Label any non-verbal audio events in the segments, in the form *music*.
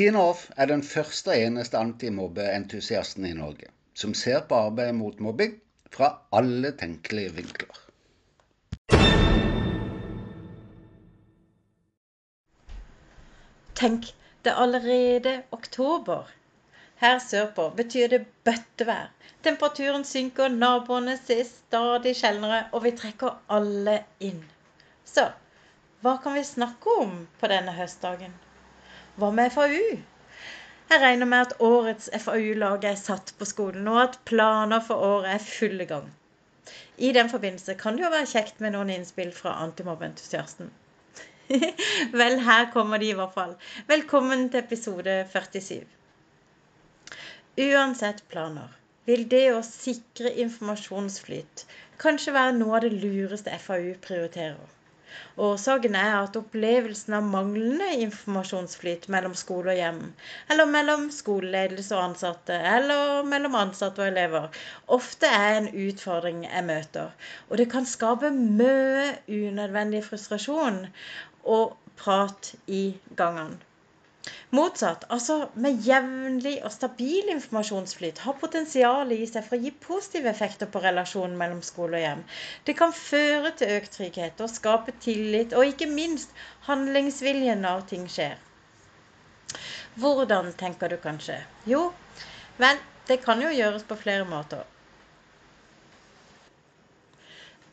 Tina Off er den første og eneste antimobbeentusiasten i Norge som ser på arbeidet mot mobbing fra alle tenkelige vinkler. Tenk, det er allerede oktober. Her sørpå betyr det bøttevær. Temperaturen synker, naboene ses stadig sjeldnere, og vi trekker alle inn. Så hva kan vi snakke om på denne høstdagen? Hva med FAU? Jeg regner med at årets FAU-lag er satt på skolen, og at planer for året er full gang. I den forbindelse kan det jo være kjekt med noen innspill fra antimobbeentusiasten. *laughs* Vel, her kommer de i hvert fall. Velkommen til episode 47. Uansett planer vil det å sikre informasjonsflyt kanskje være noe av det lureste FAU prioriterer. Årsaken er at opplevelsen av manglende informasjonsflyt mellom skole og hjem, eller mellom skoleledelse og ansatte, eller mellom ansatte og elever, ofte er en utfordring jeg møter. Og det kan skape mye unødvendig frustrasjon og prat i gangene. Motsatt, altså med jevnlig og stabil informasjonsflyt, har potensial i seg for å gi positive effekter på relasjonen mellom skole og hjem. Det kan føre til økt trygghet og skape tillit, og ikke minst handlingsvilje når ting skjer. Hvordan tenker du kanskje? Jo, vel, det kan jo gjøres på flere måter.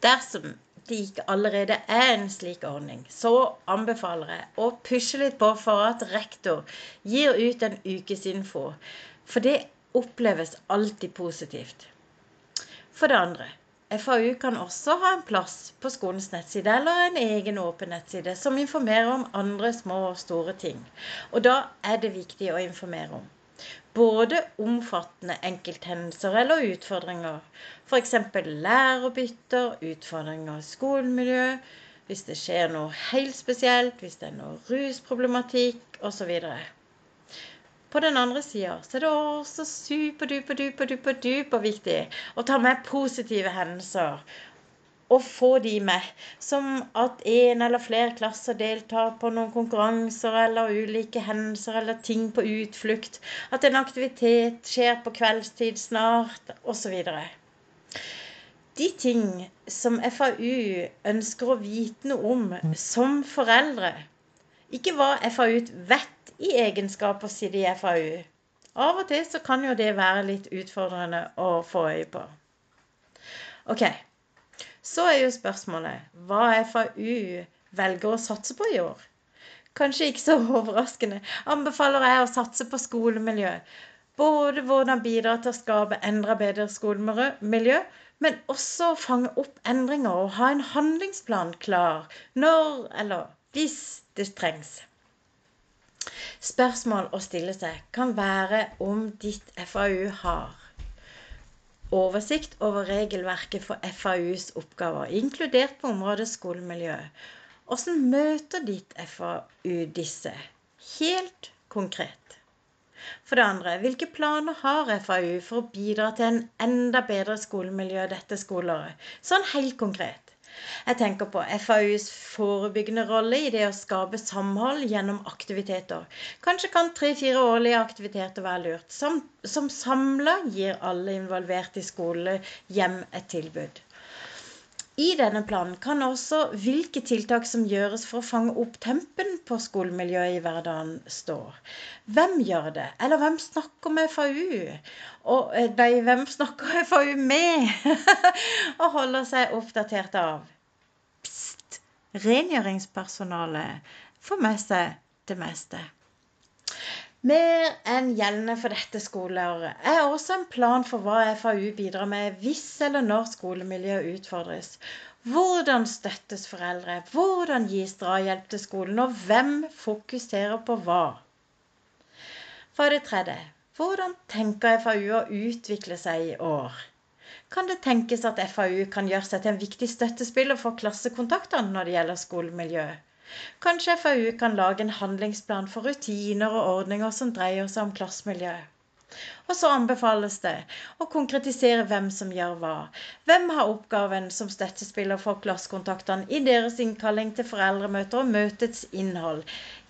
Dersom det ikke allerede er en slik ordning, så anbefaler jeg å pushe litt på for at rektor gir ut en ukesinfo. For det oppleves alltid positivt. For det andre, FAU kan også ha en plass på skolens nettside eller en egen åpen nettside som informerer om andre små og store ting. Og da er det viktig å informere om både omfattende enkelthendelser eller utfordringer. F.eks. lærerbytter, utfordringer i skolemiljø, hvis det skjer noe helt spesielt, hvis det er noe rusproblematikk osv. På den andre sida er det også superduper, duper, duper, duper viktig å ta med positive hendelser å få de med. Som at en eller flere klasser deltar på noen konkurranser eller ulike hendelser eller ting på utflukt. At en aktivitet skjer på kveldstid snart, osv. De ting som FAU ønsker å vite noe om som foreldre. Ikke hva FAU vet i egenskap av å sitte i FAU. Av og til så kan jo det være litt utfordrende å få øye på. Ok, så er jo spørsmålet hva FAU velger å satse på i år. Kanskje ikke så *laughs* overraskende anbefaler jeg å satse på skolemiljø. Både hvordan bidra til å skape enda bedre skolemiljø, men også fange opp endringer og ha en handlingsplan klar når eller hvis det trengs. Spørsmål å stille seg kan være om ditt FAU har oversikt over regelverket for FAUs oppgaver, inkludert på området skolemiljø. Hvordan møter ditt FAU disse, helt konkret? For det andre, hvilke planer har FAU for å bidra til en enda bedre skolemiljø dette skoleåret? Sånn helt konkret. Jeg tenker på FAUs forebyggende rolle i det å skape samhold gjennom aktiviteter. Kanskje kan tre-fire årlige aktiviteter være lurt, som, som samla gir alle involvert i skole hjem et tilbud. I denne planen kan også hvilke tiltak som gjøres for å fange opp tempen på skolemiljøet i hverdagen, stå. Hvem gjør det? Eller hvem snakker med FAU? Og, eh, nei, hvem snakker FAU med? *laughs* og holder seg oppdatert av? Pst! Rengjøringspersonalet får med seg det meste. Mer enn gjeldende for dette skoleåret er også en plan for hva FAU bidrar med hvis eller når skolemiljøet utfordres. Hvordan støttes foreldre? Hvordan gis drahjelp til skolen? Og hvem fokuserer på hva? For det tredje hvordan tenker FAU å utvikle seg i år? Kan det tenkes at FAU kan gjøre seg til en viktig støttespiller for klassekontaktene når det gjelder skolemiljøet? Kanskje FAU kan lage en handlingsplan for rutiner og ordninger som dreier seg om klassemiljøet. Og så anbefales det å konkretisere hvem som gjør hva. Hvem har oppgaven som støttespiller for klassekontaktene i deres innkalling til foreldremøter og møtets innhold.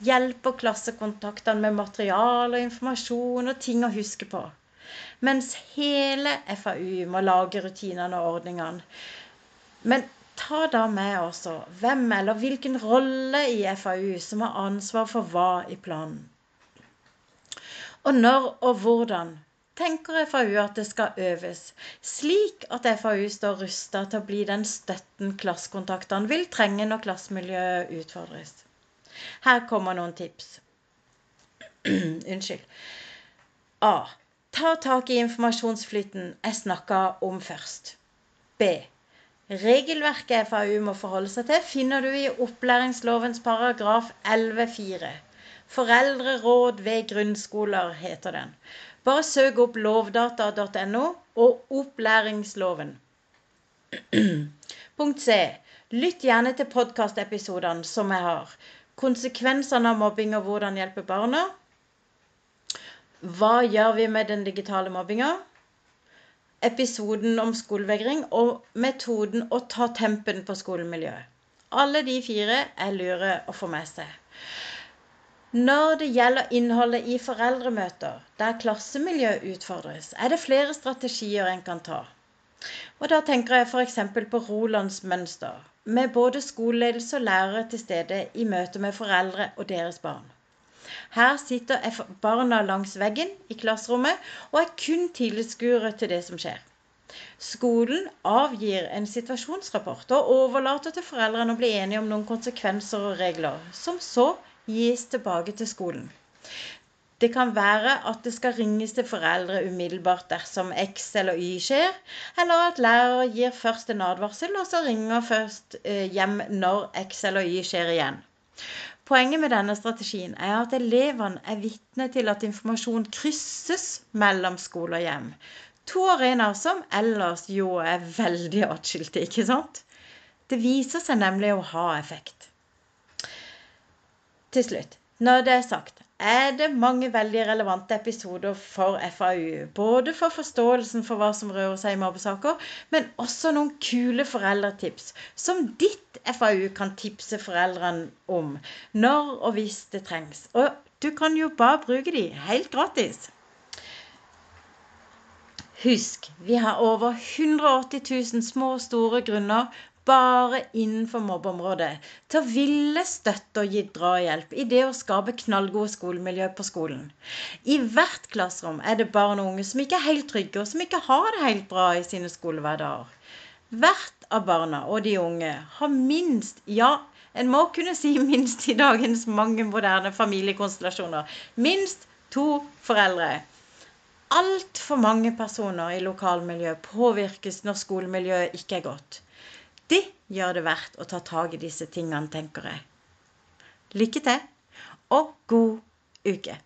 Hjelper klassekontaktene med materiale og informasjon og ting å huske på. Mens hele FAU må lage rutinene og ordningene. Men ta da med også hvem eller hvilken rolle i FAU som har ansvar for hva i planen. Og når og hvordan tenker FAU at det skal øves, slik at FAU står rusta til å bli den støtten klassekontaktene vil trenge når klassemiljøet utfordres. Her kommer noen tips. *clears throat* Unnskyld. A. Ta tak i informasjonsflyten jeg snakka om først. B. Regelverket FAU må forholde seg til, finner du i opplæringslovens paragraf 11-4. Foreldreråd ved grunnskoler heter den. Bare søk opp lovdata.no og opplæringsloven. *clears throat* Punkt C. Lytt gjerne til podkastepisodene som jeg har. Konsekvensene av mobbing og hvordan hjelpe barna. Hva gjør vi med den digitale mobbinga? Episoden om skolevegring og metoden å ta tempen på skolemiljøet. Alle de fire er lure å få med seg. Når det gjelder innholdet i foreldremøter der klassemiljøet utfordres, er det flere strategier en kan ta. Og Da tenker jeg f.eks. på Rolands mønster, med både skoleledelse og lærere til stede i møte med foreldre og deres barn. Her sitter barna langs veggen i klasserommet og er kun tilskuere til det som skjer. Skolen avgir en situasjonsrapport og overlater til foreldrene å bli enige om noen konsekvenser og regler, som så gis tilbake til skolen. Det kan være at det skal ringes til foreldre umiddelbart dersom X eller Y skjer, eller at lærer gir først en advarsel, og så ringer først eh, hjem når X eller Y skjer igjen. Poenget med denne strategien er at elevene er vitne til at informasjon krysses mellom skole og hjem. To arenaer som ellers jo er veldig atskilte, ikke sant? Det viser seg nemlig å ha effekt. Til slutt, når det er sagt, er det mange veldig relevante episoder for FAU. Både for forståelsen for hva som rører seg i mobbesaker, men også noen kule foreldretips som ditt FAU kan tipse foreldrene om når og hvis det trengs. Og du kan jo bare bruke de helt gratis. Husk, vi har over 180 000 små og store grunner bare innenfor mobbeområdet til å ville støtte og gi drahjelp i det å skape knallgode skolemiljø på skolen. I hvert klasserom er det barn og unge som ikke er helt trygge, og som ikke har det helt bra i sine skolehverdager. Hvert av barna og de unge har minst, ja, en må kunne si minst i dagens mange moderne familiekonstellasjoner, minst to foreldre. Altfor mange personer i lokalmiljøet påvirkes når skolemiljøet ikke er godt. Det gjør det verdt å ta tak i disse tingene, tenker jeg. Lykke til, og god uke.